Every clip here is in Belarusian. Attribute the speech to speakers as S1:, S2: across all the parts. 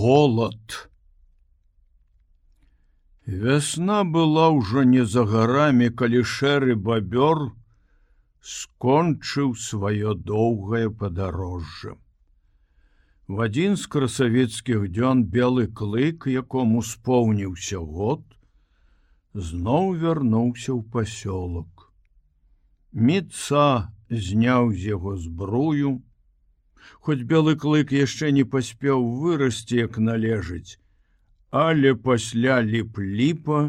S1: голод. Вясна была ўжо не за гарамі, калі шэры бабёр скончыў сваё доўгае падарожжа. В адзін з красавецкіх дзён белы клык, якому споўніўся год, зноў вярнуўся ў пасёлок. Міца зняў з яго збрую, Хоць белы клык яшчэ не паспеў вырасці, як належыць, але пасля ліп-ліпа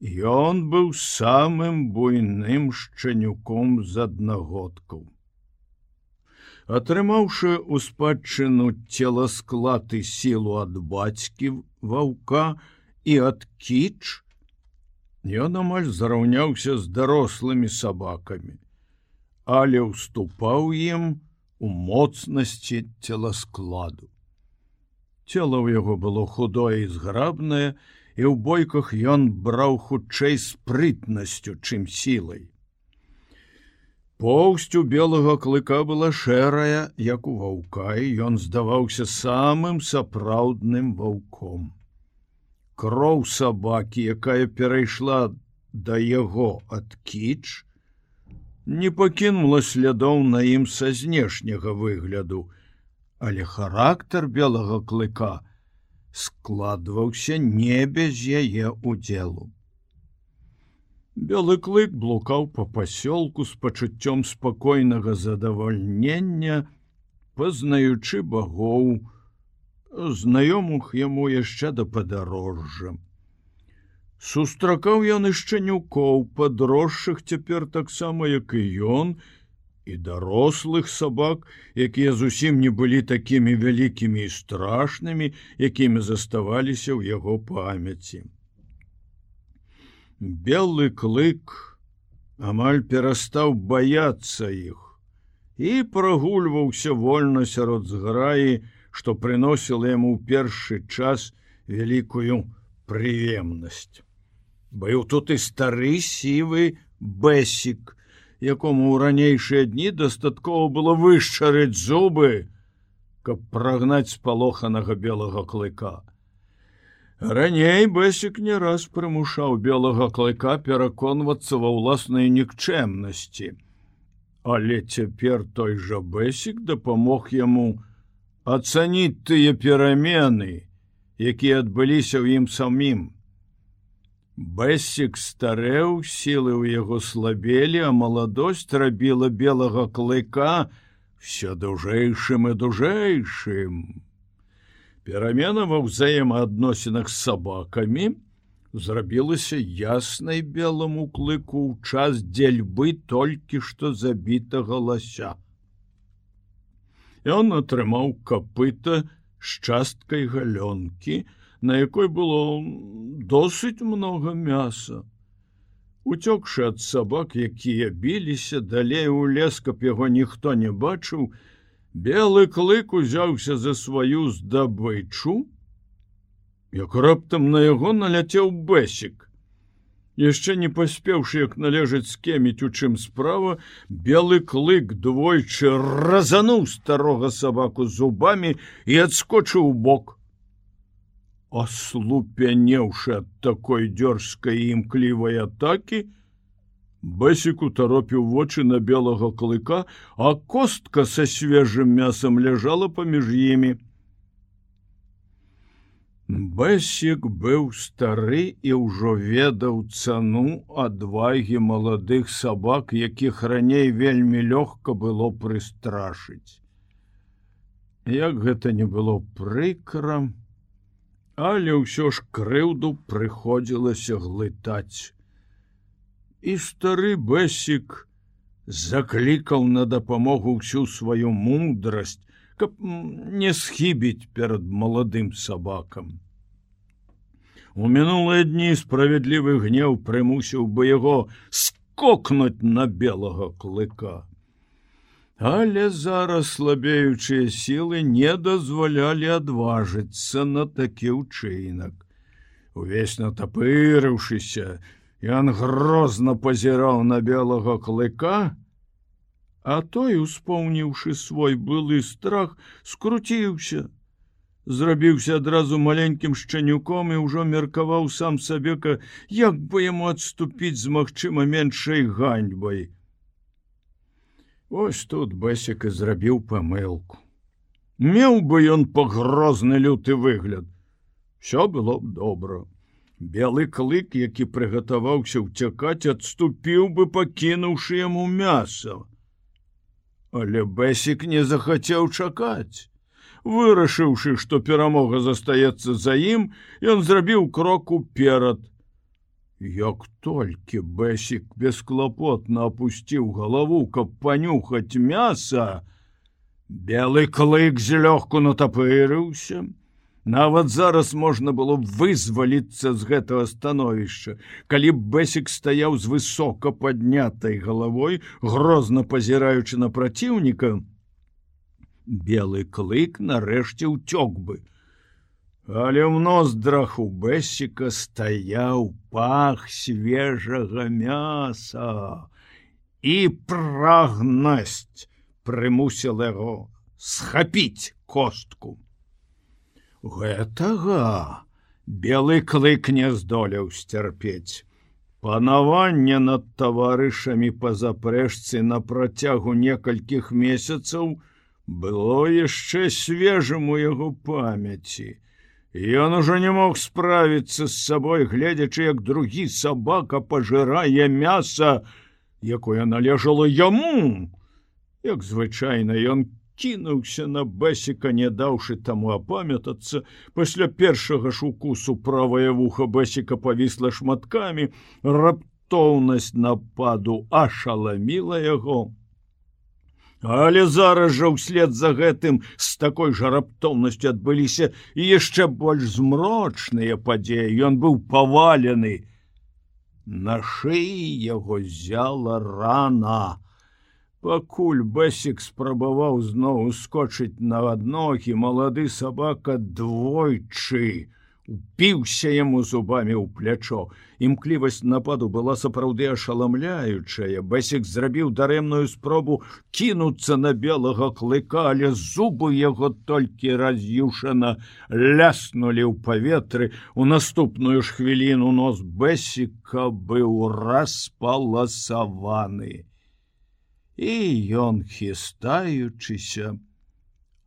S1: ён быў самым буйным шчанюком з аднагодкаў. Атрымаўшы ў спадчыну целасклад і сілу ад бацькі ваўка і ад кіч, ён амаль зараўняўся з дарослымі сабакамі, але ўступаў ім у моцнасці целаскладу цело ў яго было худое і зграбнае і ў бойках ён браў хутчэй спрытнасцю чым сілай. Поўсцю белага клыка была шэрая як у ваўка і ён здаваўся самым сапраўдным ваўком. Кроў сабакі якая перайшла да яго ад кіч не пакінула слядоў на ім са знешняга выгляду але характар белага клыка складваўся не без яе удзелу. Белы клык блукаў па пасёлку з пачуццём спакойнага задавальнення, пазнаючы багоў, знаёмых яму яшчэ да падарожжа. Сустракаў ён і шчанюкоў, падросшых цяпер таксама, як і ён, і дарослых сабак, якія зусім не былі такімі вялікімі і страшнымі, якімі заставаліся ў яго памяці. Белы клык амаль перастаў баяцца іх і прагульваўся вольна сярод зграі, што прыносіла яму ў першы час вялікую прыемнасць. Быў тут і стары сівы бэсік, якому ў ранейшыя дні дастаткова было вышчарыць зубы, каб прагнаць спалоханага белага клыка. Раней бэсік не раз прымушаў белага клыка пераконвацца ва ўласнай нікчэмнасці. Але цяпер той жа бэсік дапамог яму ацаніць тыя перамены, якія адбыліся ў ім самім. Бэсік старэў сілы ў яго слабелі, а маладосць рабіла белага клыка все дужэйшым і дужэйшым. Перамена ва ўзаемаадносінах з сабакамі зрабілася яснай белому клыку ў час дзельбы толькі што забітага лася. Ён атрымаў капыта з часткай галёнкі, на якой было досыць много мяса. Уцёкшы ад сабак, якія біліся далей у лес, каб яго ніхто не бачыў, белы клык узяўся за сваю здабычу, як раптам на яго наляцеў бэсік. Яшчэ не паспеўшы, як належыць скеміць у чым справа, белы клык двойчы разануў старога сабаку зубамі і адскочыў бок ослупянеўшы ад такой дзёрзкай імклівай атакі, Бэсік утаропіў вочы на белага клыка, а костка са свежым мясам ляжала паміж імі. Бэсік быў стары і ўжо ведаў цану адвагі маладых сабак, якіх раней вельмі лёгка было прыстрашыць. Як гэта не было прыкрам, але ўсё ж крыўду прыходзілася глытаць. І стары бэсік заклікаў на дапамогу ўсю сваю мудрасць, каб не схібіць перад маладым сабакам. У мінулыя дні справядлівы гнеў прымусіў бы яго скокнуць на белага клыка. Але зараз слабеючыя сілы не дазвалялі адважыцца на такі ўчынак. Увесь натапырыўшыся, ён грозна пазіраў на белага клыка, а той, успомніўшы свой былы страх, скруціўся, зрабіўся адразу маленькім шчанюком і ўжо меркаваў сам сабека, як бы яму адступіць з магчыма меншай ганьбай. Вось тут бэсік і зрабіў памылку. Меў бы ён пагрозны люты выгляд. Всё было б добра. Белы клык, які прыгатаваўся ўцякаць, адступіў бы пакінуўшы яму мяса. Але бэсік не захацеў чакаць. Вырашыўшы, што перамога застаецца за ім, ён зрабіў крок уперад. Як толькі бэсік бесклапотна апусціў галаву, каб панюхаць мяса, белы клык злёгку натапырыўся, Нават зараз можна было вызваліцца з гэтага становішча. Калі б бэсік стаяў з высока паднятай галавой, грозна пазіраючы на праціўніка, белы клык нарэшце ўцёк бы. Але ў ноздрах у бэсіка стаяў пах свежага мяса і прагнасць прымусіла яго схапіць костку. Гэтага белы клык не здолеў сцярпець. Панаванне над таварышамі па запрэжцы на працягу некалькіх месяцаў было яшчэ свежым у яго памяці. Ён ужо не мог справіцца з сабой, гледзячы, як другі сабака пажырае мяса, якое належало яму. Як звычайна ён кінуўся на бэсіка не даўшы таму апамятацца. Пасля першага шукусу правае вуха бэсіка павісла шматкамі. Раптоўнасць нападу ашаламіла яго але зараз жа ўслед за гэтым з такой жа раптоўнасцю адбыліся і яшчэ больш змрочныя падзеі. Ён быў павалены. На шыі яго зяла рана. Пакуль бэсік спрабаваў зноў ускочыць на адногі малады сабака двойчы упіўся яму зубамі ў плячо. Імклівасць нападу была сапраўды ашаламляючая. Бэсік зрабіў дарэмную спробу кінуцца на белага клыка, але зубы яго толькі раз'юшана ляснулі ў паветры. У наступную ж хвіліну нос бэсіка быў распаласаваны і ён хістаючыся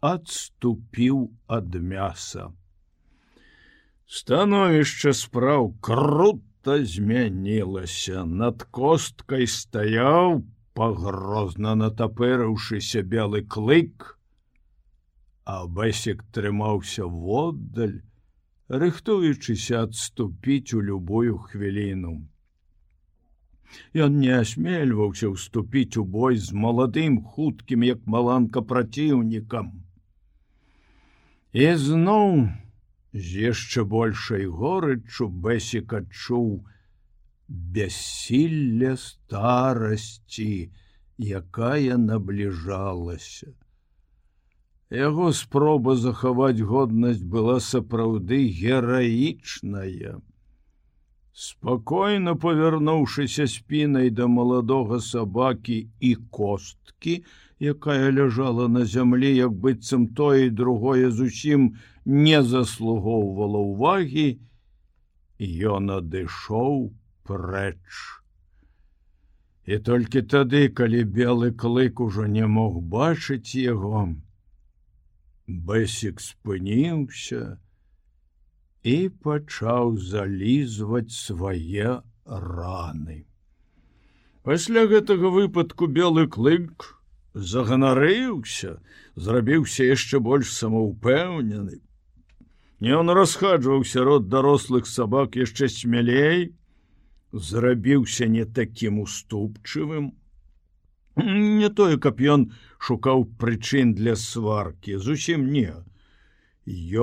S1: адступіў ад мяса. Становішча спраў круто змянілася, над косткай стаяў, пагрозна натапырыўшыся белы клык, а бэсік трымаўся воддаль, рыхтуючыся адступіць у любую хвіліну. Ён не асмельваўся ўступіць у бой з маладым хуткім як маланка праціўнікам. І зноў з яшчэ большай горыччу бэсік адчуў бяссілля старасці, якая набліжалася. Яго спроба захаваць годнасць была сапраўды гераічная спокойно павярнуўшыся спінай да маладога сабакі і косткі, якая ляжала на зямлі, як быццам тое і другое зусім не заслугоўвала ўвагі, ён адышоў прэч. І толькі тады, калі белы клык ужо не мог бачыць яго, Бэсік спыніўся, і пачаў залізваць свае раны. Пасля гэтага выпадку белы клык заганарыўся, зрабіўся яшчэ больш самаўпэўнены. Не он расхаджваў сярод дарослых сабак яшчэ смялей, зрабіўся не такім уступчывым. Не тое, каб ён шукаў прычын для сваркі, зусім не.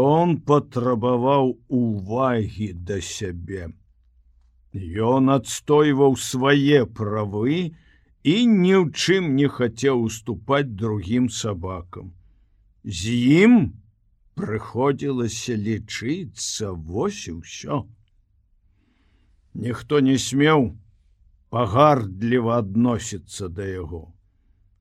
S1: Ён патрабаваў увагі да сябе. Ён адстойваў свае правы і ні ў чым не хацеў уступаць другім сабакам. З ім прыходзілася лічыцца вось і ўсё. Ніхто не смеў пагардліва адносіцца да яго.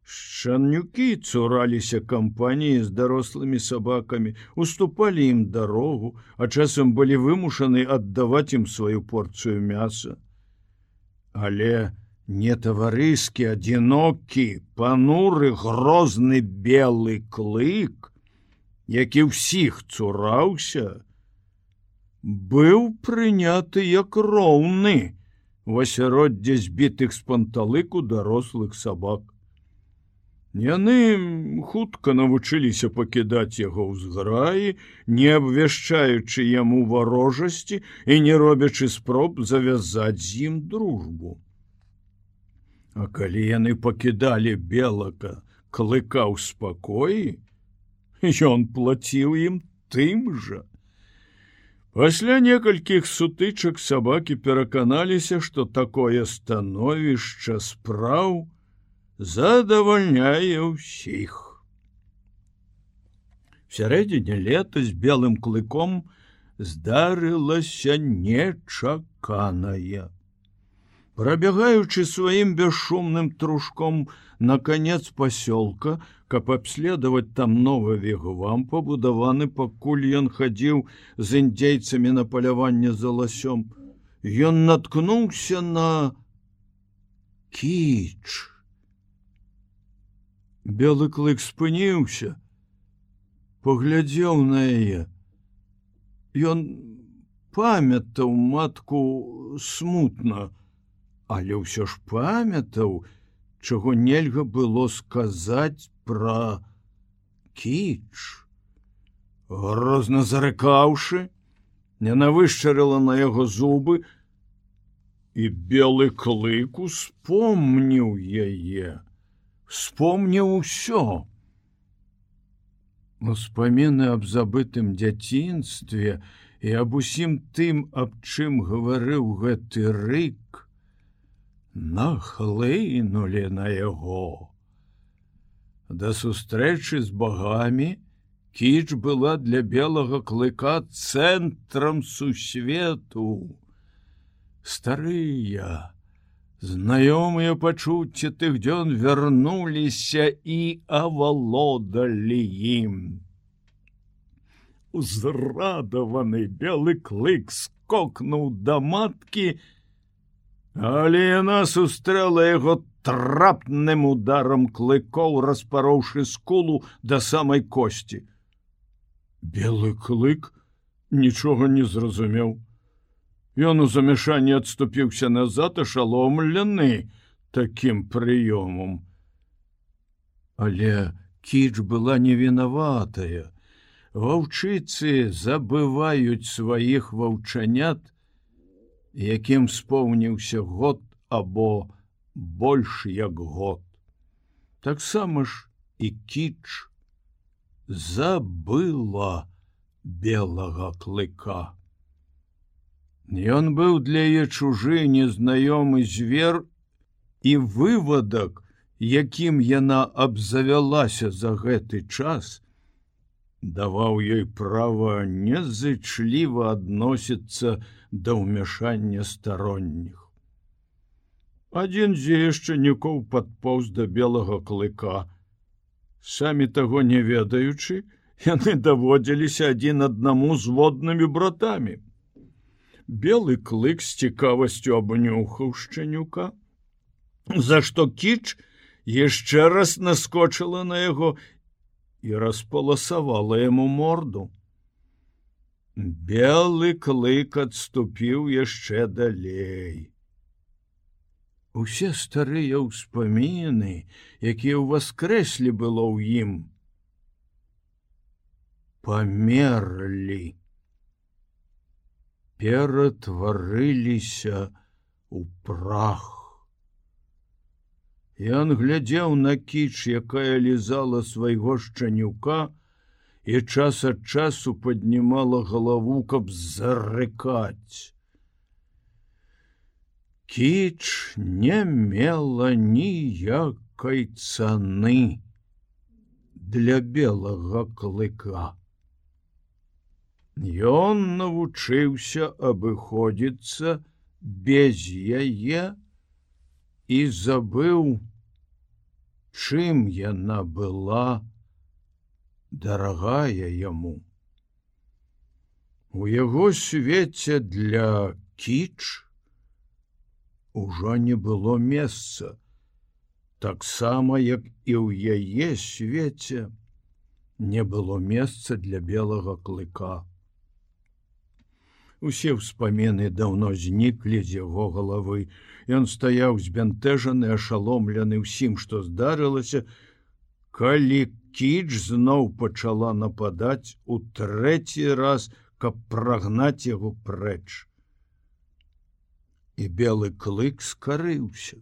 S1: Шанюкі цураліся кампаніі з дарослымі сабакамі, уступалі ім дарогу, а часам былі вымушаны аддаваць ім сваю порцыю мяса. Але не таварыскі адзінокі, пануры грозны белы клык, які ўсіх цураўся, быў прыняты як роўны у асяроддзе збітых з панталыку дарослых сабак. Яны хутка навучыліся пакідаць яго ў зграі, не абвяшчаючы яму варожасці і не робячы спроб завязаць з ім дружбу. А калі яны пакідалі белака, клыка ў спакоі, ён плаціў ім тым жа. Пасля некалькіх сутычак сабакі пераканаліся, што такое становішча спраў, задавальняе ўсіх. Сярэдзіне лета з белым клыком здарылася нечаканая. Прабягаючы сваім бесшумным трушком на конец пасёлка, каб абследаваць там новы вегувам пабудаваны, пакуль ён хадзіў з індзейцамі на паляванне за ласём, Ён наткнуўся на кіч. Белы клык спыніўся, паглядзеў на яе. Ён памятаў матку смутна, але ўсё ж памятаў, чаго нельга было сказаць пра кіч. Грозна зарыкаўшы, яна вышчарыла на яго зубы, і белы клык успомніў яе вспомніў усё. Успаміны аб забытым дзяцінстве і аб усім тым, аб чым гаварыў гэты рык, нахлынули на яго. Да сустрэчы з багамі кіч была для белага клыка цэнтрам сусвету. Старыя, Знаёмыя пачуцці тых дзён вярнуліся і авалодалі ім. Узрадаваны белы клык скокнуў да маткі, але яна сустрэла яго трапным ударам клыкоў, распароўшы скулу да самай косці. Белы клык нічога не зразумеў. Ён у замяшанні адступіўся назад ашаломлены таким прыёмам. Але кіч была невінаватая. Ваўчыцы забываюць сваіх ваўчанят, якім споўніўся год або больш як год. Таксама ж і кіч забыла белага клыка. Ён быў для яе чужы незнаёмы звер і вывадак, якім яна абзавялася за гэты час, даваў ёй права незычліва адносіцца да ўмяшання старонніх. Адзін з яшчэ нікоў падпоўз да белага клыка. Самі таго не ведаючы, яны даводзіліся адзін аднаму з воднымі братамі белы клык з цікавасцю абнюхаў шчанюка за што кіч яшчэ раз наскочыла на яго і распаласавала яму морду белы клык адступіў яшчэ далей усе старыя ўспаміны якія ў воскрэслі было ў ім памерлі ператварыліся у прах. Ён глядзеў на кіч, якая лізала свайго шчанюка і час ад часу паднімала галаву, каб зарыкаць. Кіч не мела ніякай цаны для белага клыка. Ён навучыўся абыходзіцца без яе і забыў, чым яна была дарагая яму. У яго свеце для кіч ужо не было месца, таксама як і ў яе свеце не было месца для белага клыка. Усе ўспамены даўно зніклі з яго галавы. Ён стаяў збянтэжаны, ашаломлены ўсім, што здарылася, калі кіч зноў пачала нападаць у трэці раз, каб прагнаць яго прэч. І белы клык скарыўся.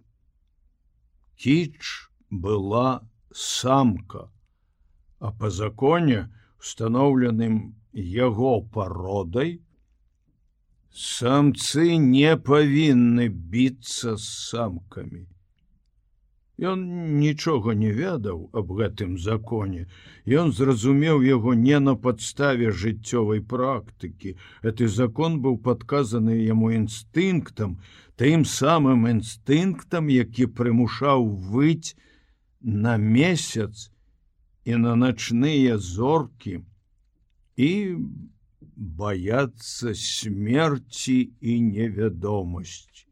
S1: Кіч была самка, а по законе, установленым яго пародай, самцы не павінны біцца з самкамі. Ён нічога не ведаў аб гэтым законе. Ён зразумеў яго не на падставе жыццёвай практыкі. Гэты закон быў падказаны яму інстынктам, тым самым інстынктам, які прымушаў выць на месяц і на начныя зоркі і баяцца смерці і невядомасць.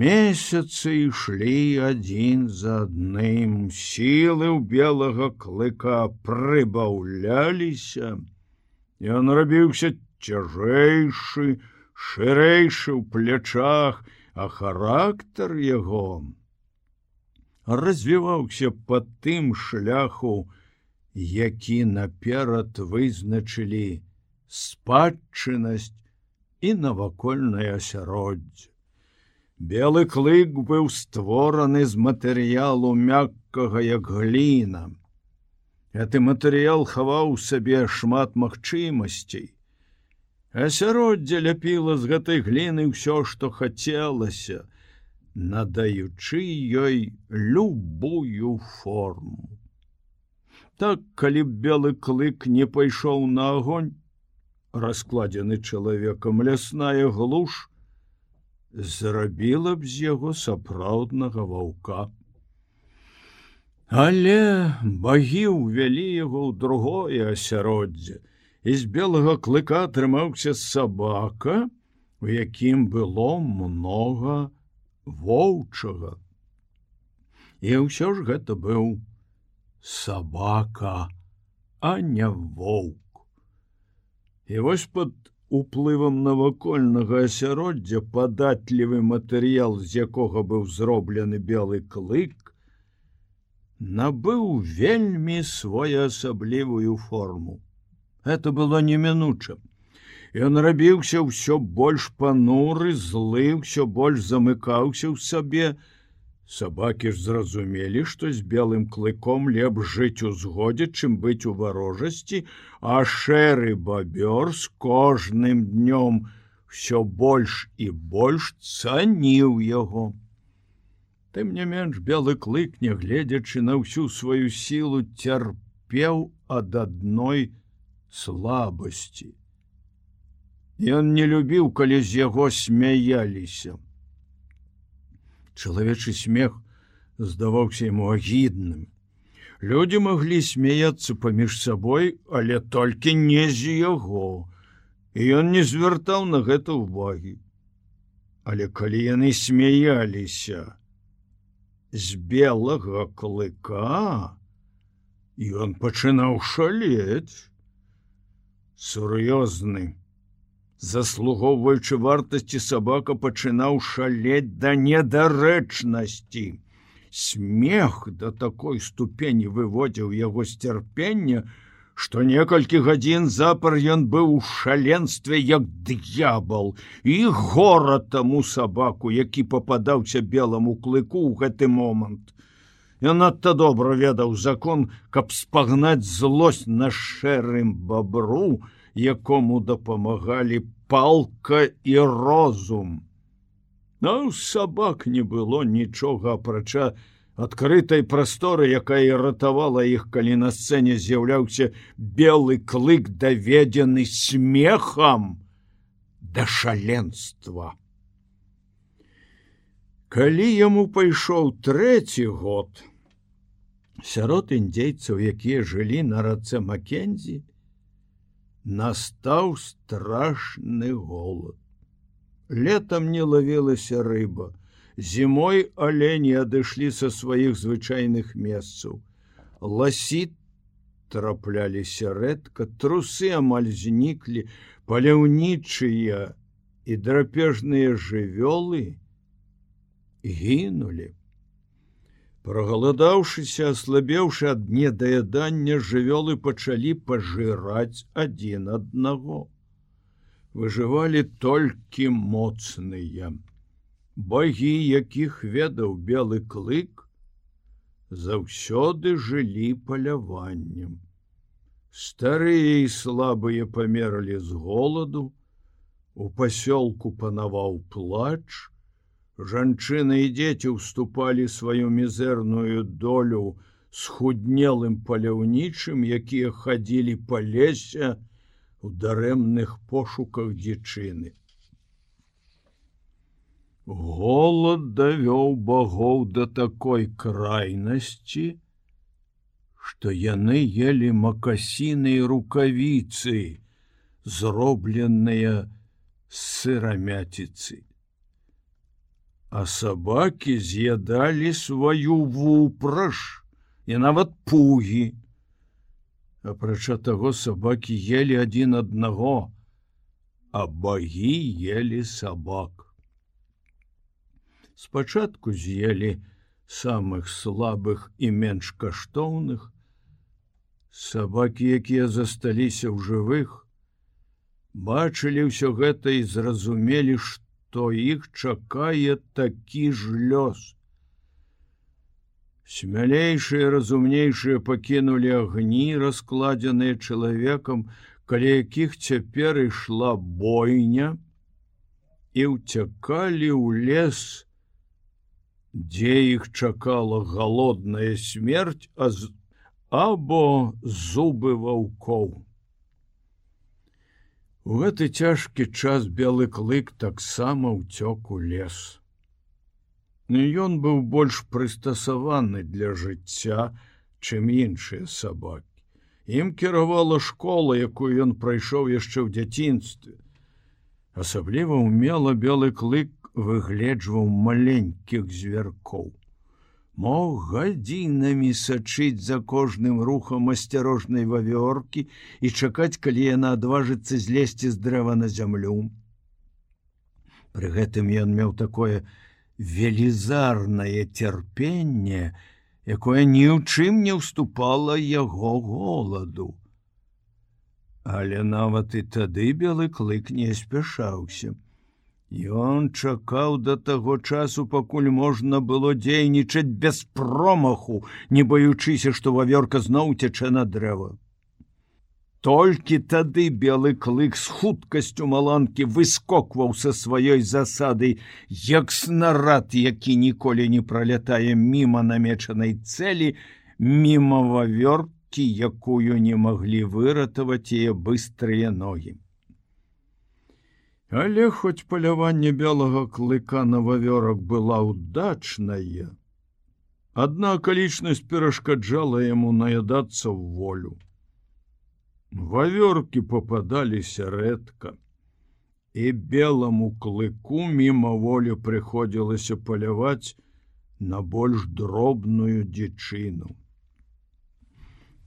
S1: Месяцы ішлі адзін за адным сілы ў белага клыка прыбаўляліся. Ён рабіўся цяжэйшы, шырэйшы ў плячах, а характар яго развіваўся па тым шляху, які наперад вызначылі спадчыннасць і навакольнае асяроддзе. Белы клык быў створаны з матэрыялу мяккага як гліна. Гэты матэрыял хаваў сабе шмат магчымасцей. Асяроддзе ляпіла з гэтай гліны ўсё, што хацелася, надаючы ёй любую форму. Так калі б белы клык не пайшоў на огонь, раскладзены чалавекам лясная глуш, зрабіла б з яго сапраўднага ваўка. Але багі ўвялі яго ў другое асяроддзе, з белага клыка атрымаўся сабака, у якім было много воўчага. І ўсё ж гэта быў сабака, а не воўк. І вось под уплывам навакольнага асяроддзя падатлівы матэрыял, з якога быў зроблены белы клык, набыў вельмі своеасаблівую форму. Это было немінуча ён рабіўся ўсё больш пануры злы ўсё больш замыкаўся ў сабе сабакі ж зразумелі што з белым клыком лепш жыць у згодзе чым быць у варожасці а шэры бабёр з кожным днём все больш і больш цаніў яго тым не менш белы клык нягледзячы на ўсю сваю сілу цярпеў ад адной слабасці. Ён не любіў, калі з яго смяяліся. Чалавечы смех здаваўся ему агідным. Людзі маглі смяяцца паміж сабой, але толькі не з яго, і ён не звяртаў на гэта ўвагі. Але калі яны смяяліся з белага клыка, ён пачынаў шалець, сур'ёзны. Заслугоўваючы вартасці сабака пачынаў шалець да недарэчнасці. Смех да такой ступені выводзіў яго сцярпення, што некалькі гадзін запар ён быў у шаленстве як д'ябал і гора таму сабаку, які пападаўся белому клыку ў гэты момант. Ён надта добра ведаў закон, каб спагнаць злосць на шэрым бабру, якому дапамагалі палка і розум. На ну, сабак не было нічога апрача адкрытай прасторы, якая ратавала іх, калі на сцэне з'яўляўся белы клык даведзены смехам да шаленства. Калі яму пайшоў трэці год, сярод індзейцаў, якія жылі на рацэ Макензі, настаў страшны голод. Летам не лавілася рыба. Зімой алені адышлі са сваіх звычайных месцаў. Ласі трапляліся рэдка, трусы амаль зніклі, паляўнічыя і драпежныя жывёлы гінулі. Прагаладаўшыся, аслабеўшы ад недаядання жывёлы пачалі пажыраць адзін аднаго. Выжывалі толькі моцныя. Багі, якіх ведаў белы клык, заўсёды жылі паляваннем. Старыя і слабыя памерлі з голаду, у пасёлку панаваў плач, Жанчыны і дзеці ўступалі сваю мізэрную долю схуднелым паляўнічым, якія хадзілі па лесе у дарэмных пошуках дзічыны. Голад давёў багоў да такой крайнасці, што яны ели макасіны і рукавіцы, зробленыя сырамяціцы а сабакі з'ядалі сваю вупраж і нават пугі. Апрача таго сабакі ели адзін аднаго, а багі ели сабак. Спачатку з'елі самых слабых і менш каштоўных, сабакі, якія засталіся ў жывых, бачылі ўсё гэта і зразумелі, што то іх чакае такі ж лёс. Смялейшыя разумнейшыя пакінулі агні, раскладзеныя чалавекам, каля якіх цяпер ішла бойня і ўцякалі ў лес, дзе іх чакала галодная смерць, а з... або зубы ваўкоў. У гэты цяжкі час белы клык таксама ўцёк у лес. Ён быў больш прыстасаваны для жыцця, чым іншыя сабакі. Ім кіравала школа, якую ён прайшоў яшчэ ў дзяцінстве. Асабліва ўмела белы клык выгледжваў маленькіх зверкоў мог гадзінамі сачыць за кожным рухам асцярожнай вавёркі і чакаць, калі яна адважыцца злезці з дрэва на зямлю. Пры гэтым ён меў такое велізарнае цярпенне, якое ні ў чым не ўступала яго голаду. Але нават і тады белы клык не спяшаўся. Ён чакаў да таго часу, пакуль можна было дзейнічаць без промаху, не баючыся, што вавёрка зноў цячэ на дрэва. Толькі тады белы клык з хуткасцю маланкі выскокваў са сваёй засады, як снарад, які ніколі не пролятае мімо намечанай цэлі, мімо вавёркі, якую не маглі выратаваць яе быстрыя ногі. Але хоць паляванне белага клыка на вавёрак была удачная, адна акалічнасць перашкаджала яму наядацца ў волю. Вавёркі попадаліся рэдка, і белому клыку мімаволі прыходзілася паляваць на больш дробную дзічыну.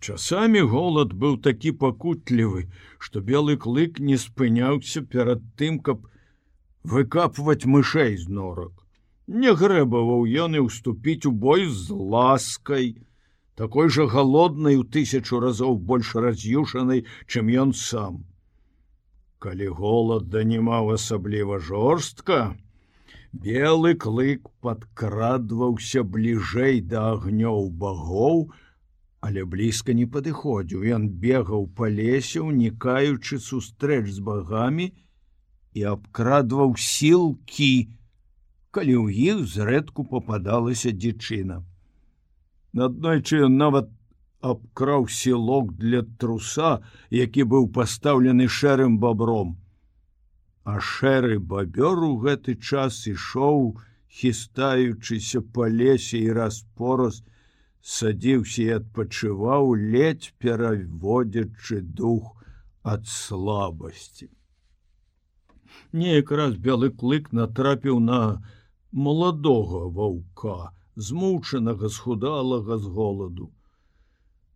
S1: Часамі голад быў такі пакутлівы, што белы клык не спыняўся перад тым, каб выкапваць мышэй з норак. Не грэбаваў ён і ўступіць у бой з ласкай, такой жа галоднай у тысячу разоў больш раз'юшанай, чым ён сам. Калі голад данімаў асабліва жорстка, белы клык падкрадваўся бліжэй да агнёў багоў, але блізка не падыходзіў. Ён бегаў па лесе унікаючы сустрэч з багамі і абкрадваў сілкі калі ў іх зрэдку попадалася дзічына. Аднойчы нават абкраў сілок для труса які быў пастаўлены шэрым бабром. А шэры бабёр у гэты час ішоў хістаючыся па лесе і распораз, садзіўся і адпачываў, ледзь пераводзячы дух ад слабасці. Неяк раз белы клык натрапіў на маладога ваўка, змучанага схудалага з голаду.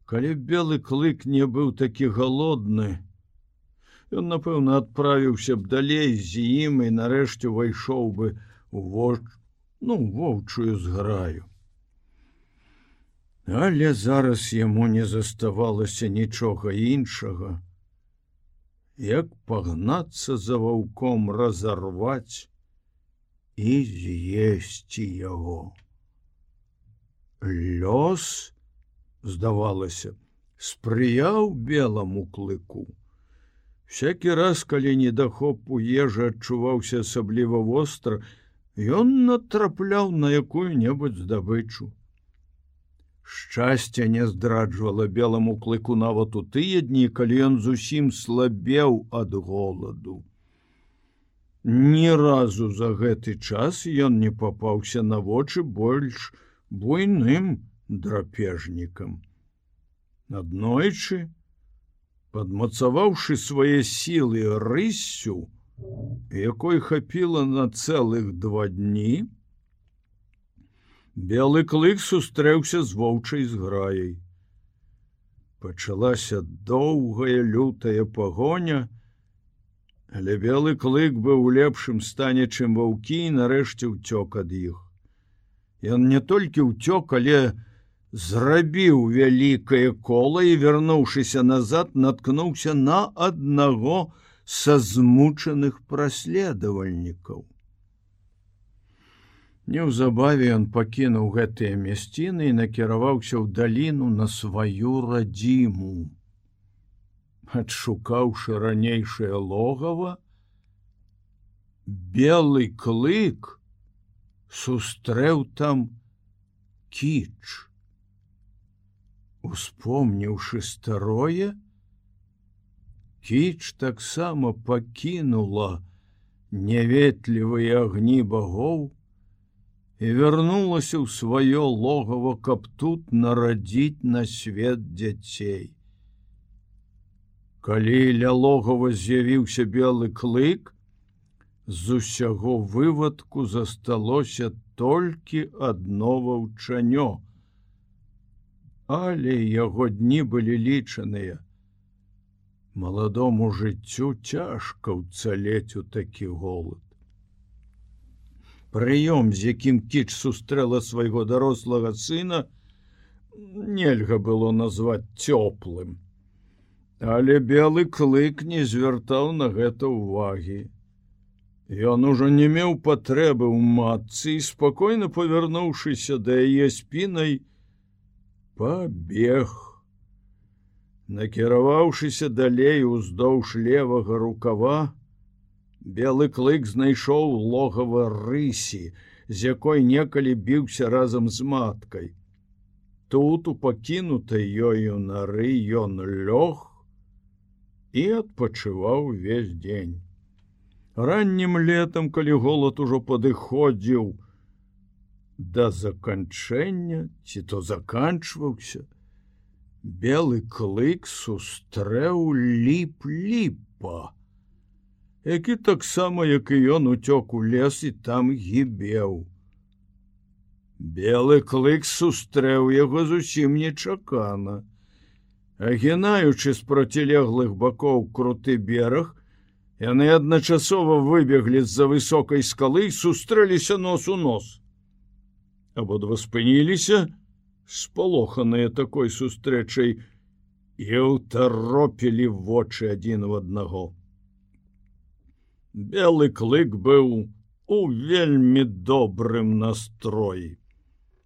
S1: Калі белы клык не быў такі галодны, Ён, напэўна, адправіўся б далей з ім і нарэшце увайшоў бы у воч ну воўчую зграю. Але зараз яму не заставалася нічога іншага, як пагнацца за ваўком разарваць і з'есці яго. Лёс, здавалася, спрыяў белому клыку. Всякі раз, калі недахоп у ежы адчуваўся асабліва востра, ён натрапляў на якую-небудзь здабычу. Шчасце не здраджвала белому клыку нават у тыя дні, калі ён зусім слабеў ад голаду. Ні разу за гэты час ён не папаўся на вочы больш буйным драпежнікам. Аднойчы, падмацаваўшы свае сілы рыссю, якой хапіла на цэлых два дні, белы клык сустрэўся з воўчай зграяй. Пачалася доўгая лютая пагоня, але белы клык быў у лепшым стане, чым ваўкі і нарэшце ўцёк ад іх. Ён не толькі ўцёк, але, зрабіў вялікае кола і вярнуўшыся назад наткнуўся на аднаго са змучаных праследавальнікаў. Неўзабаве ён пакінуў гэтыя мясціны і накіраваўся ў даліну на сваю радзіму. Адшукаўшы ранейшае логава, белы клык сустрэў там кіч. Успомніўшы старое, Кіч таксама пакінула няветлівыя агні багоў і вярнулася ў сваё логава, каб тут нарадзіць на свет дзяцей. Калі ля логава з'явіўся белы клык, з усяго вывадку засталося толькі адно ваўчанё, але яго дні былі лічаныя. Маладому жыццю цяжка ўцалець у такі голод. Прыём, з якім кіч сустрэла свайго дарослага сына, нельга было назваць цёплым. Але белы клык не звяртаў на гэта ўвагі. Ён ужо не меў патрэбы ў матцы і спакойна павярнуўшыся да яе спінай, пабег. Накіраваўшыся далей уздоўж левага рукава, белы клык знайшоў логава рысі, з якой некалі біўся разам з маткай. Тут у пакінутай ёю нары ён лёг і адпачываў увесь дзень. Раннім летам, калі голад ужо падыходзіў, да заканчэння ці то заканчваўся белы клык сустрэў ліп ліпа які таксама як і ён уцёк у лес і там гібеў. Белы клык сустрэў яго зусім нечакана. Агінаючы з процілеглых бакоў круты бераг яны адначасова выбеглі з-за высокай скалы і сустрэліся нос у нос. Абодва спыніліся спалоханыя такой сустрэчай і ўтаропілі вочы адзін у аднаго белы клык быў у вельмі добрым настроі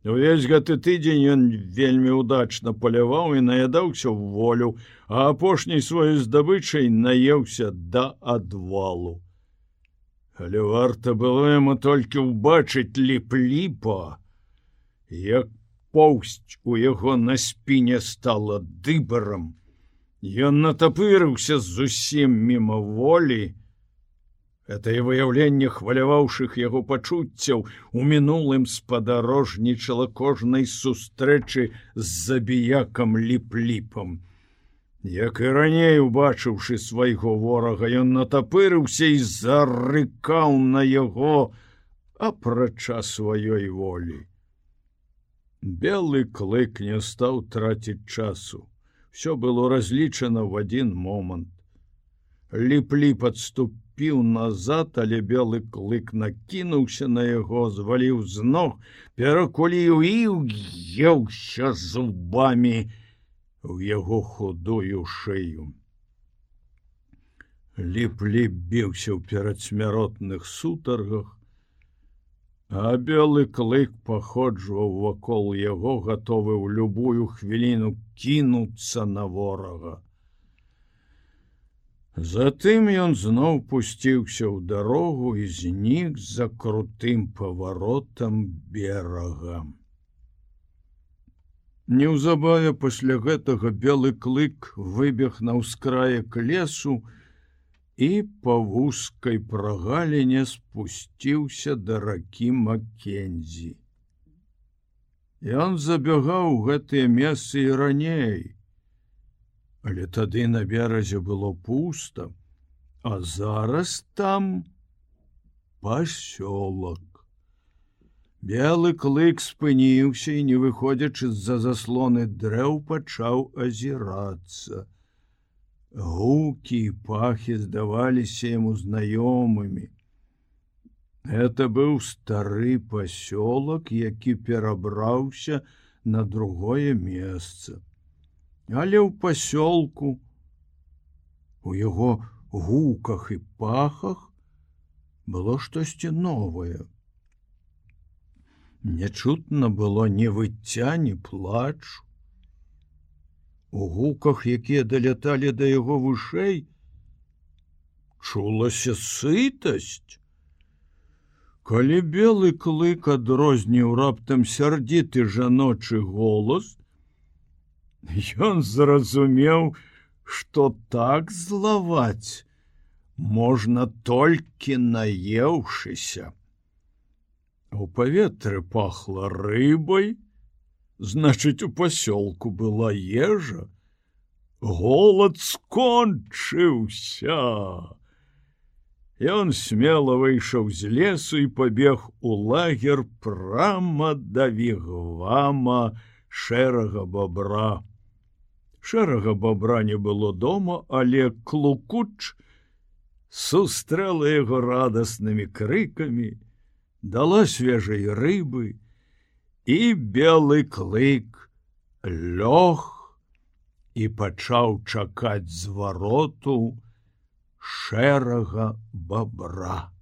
S1: увесь гэты тыдзень ён вельмі удачна паляваў і наядаўся ў волю а апошняй сваёй здабычай наеўся да адвалу але варта было яму толькі ўбачыць ліп-ліпа як поўсць у яго на спіне стала дыбарам. Ён натапырыўся зусім міма волі, Гэтае выяўленне хваляваўшых яго пачуццяў у мінулым спадарожнічала кожнай сустрэчы з забіякам ліп-ліпам. Як і раней убачыўшы свайго ворага, ён натапырыўся і зарыкаў на яго апрача сваёй волі. Белы клык не стаў траціць часу. Всё было разлічана в один момант. Ліплі падступ адступіў назад, але белы клык накінуўся на яго, зваліў з ног, перакуліў і уеўся зубамі у яго худую шею. Ліплі біўся ў перадсмяротных сутаргах, а белы клык паходжваў вакол яго, гатовы ў любую хвіліну кінуцца на ворага. Затым ён зноў пусціўся ў дарогу і знік за крутым паваротам берага. Неўзабаве пасля гэтага белы клык выбег на ўскраек лесу і па вузкай прагаліне спусціўся да ракі Маккензі. Ён забягаў гэтыя месцы і раней, Але тады на беразе было пуста, а зараз там пасёлак. Белы клык спыніўся і, не выходзячы з-за заслоны дрэў, пачаў азірацца. Гукі і пахі здаваліся яму знаёмымі. Это быў стары пасёлак, які перабраўся на другое месца але ў пасёлку у яго гуках і пахах было штосьці новае. Нячутна было не выцця ні плач. У гуках, якія даляталі да яго вышэй, чулася сытасць. Калі белы клык адрозніў раптам сярдзіты жаночы голос, Ён зразумеў, што так злаваць можна толькі наеўшыся. У паветры пахла рыбай, значыць, у пасёлку была ежа. Голад скончыўся. Ён смело выйшаў з лесу і пабег у лагер прама да вігвама шэрага бобра шэрага бобра не было дома, але клукуч сустрэла яго радаснымі крыкамі, дала свежай рыбы і белы клык лёг і пачаў чакаць звароту шэрага бобра.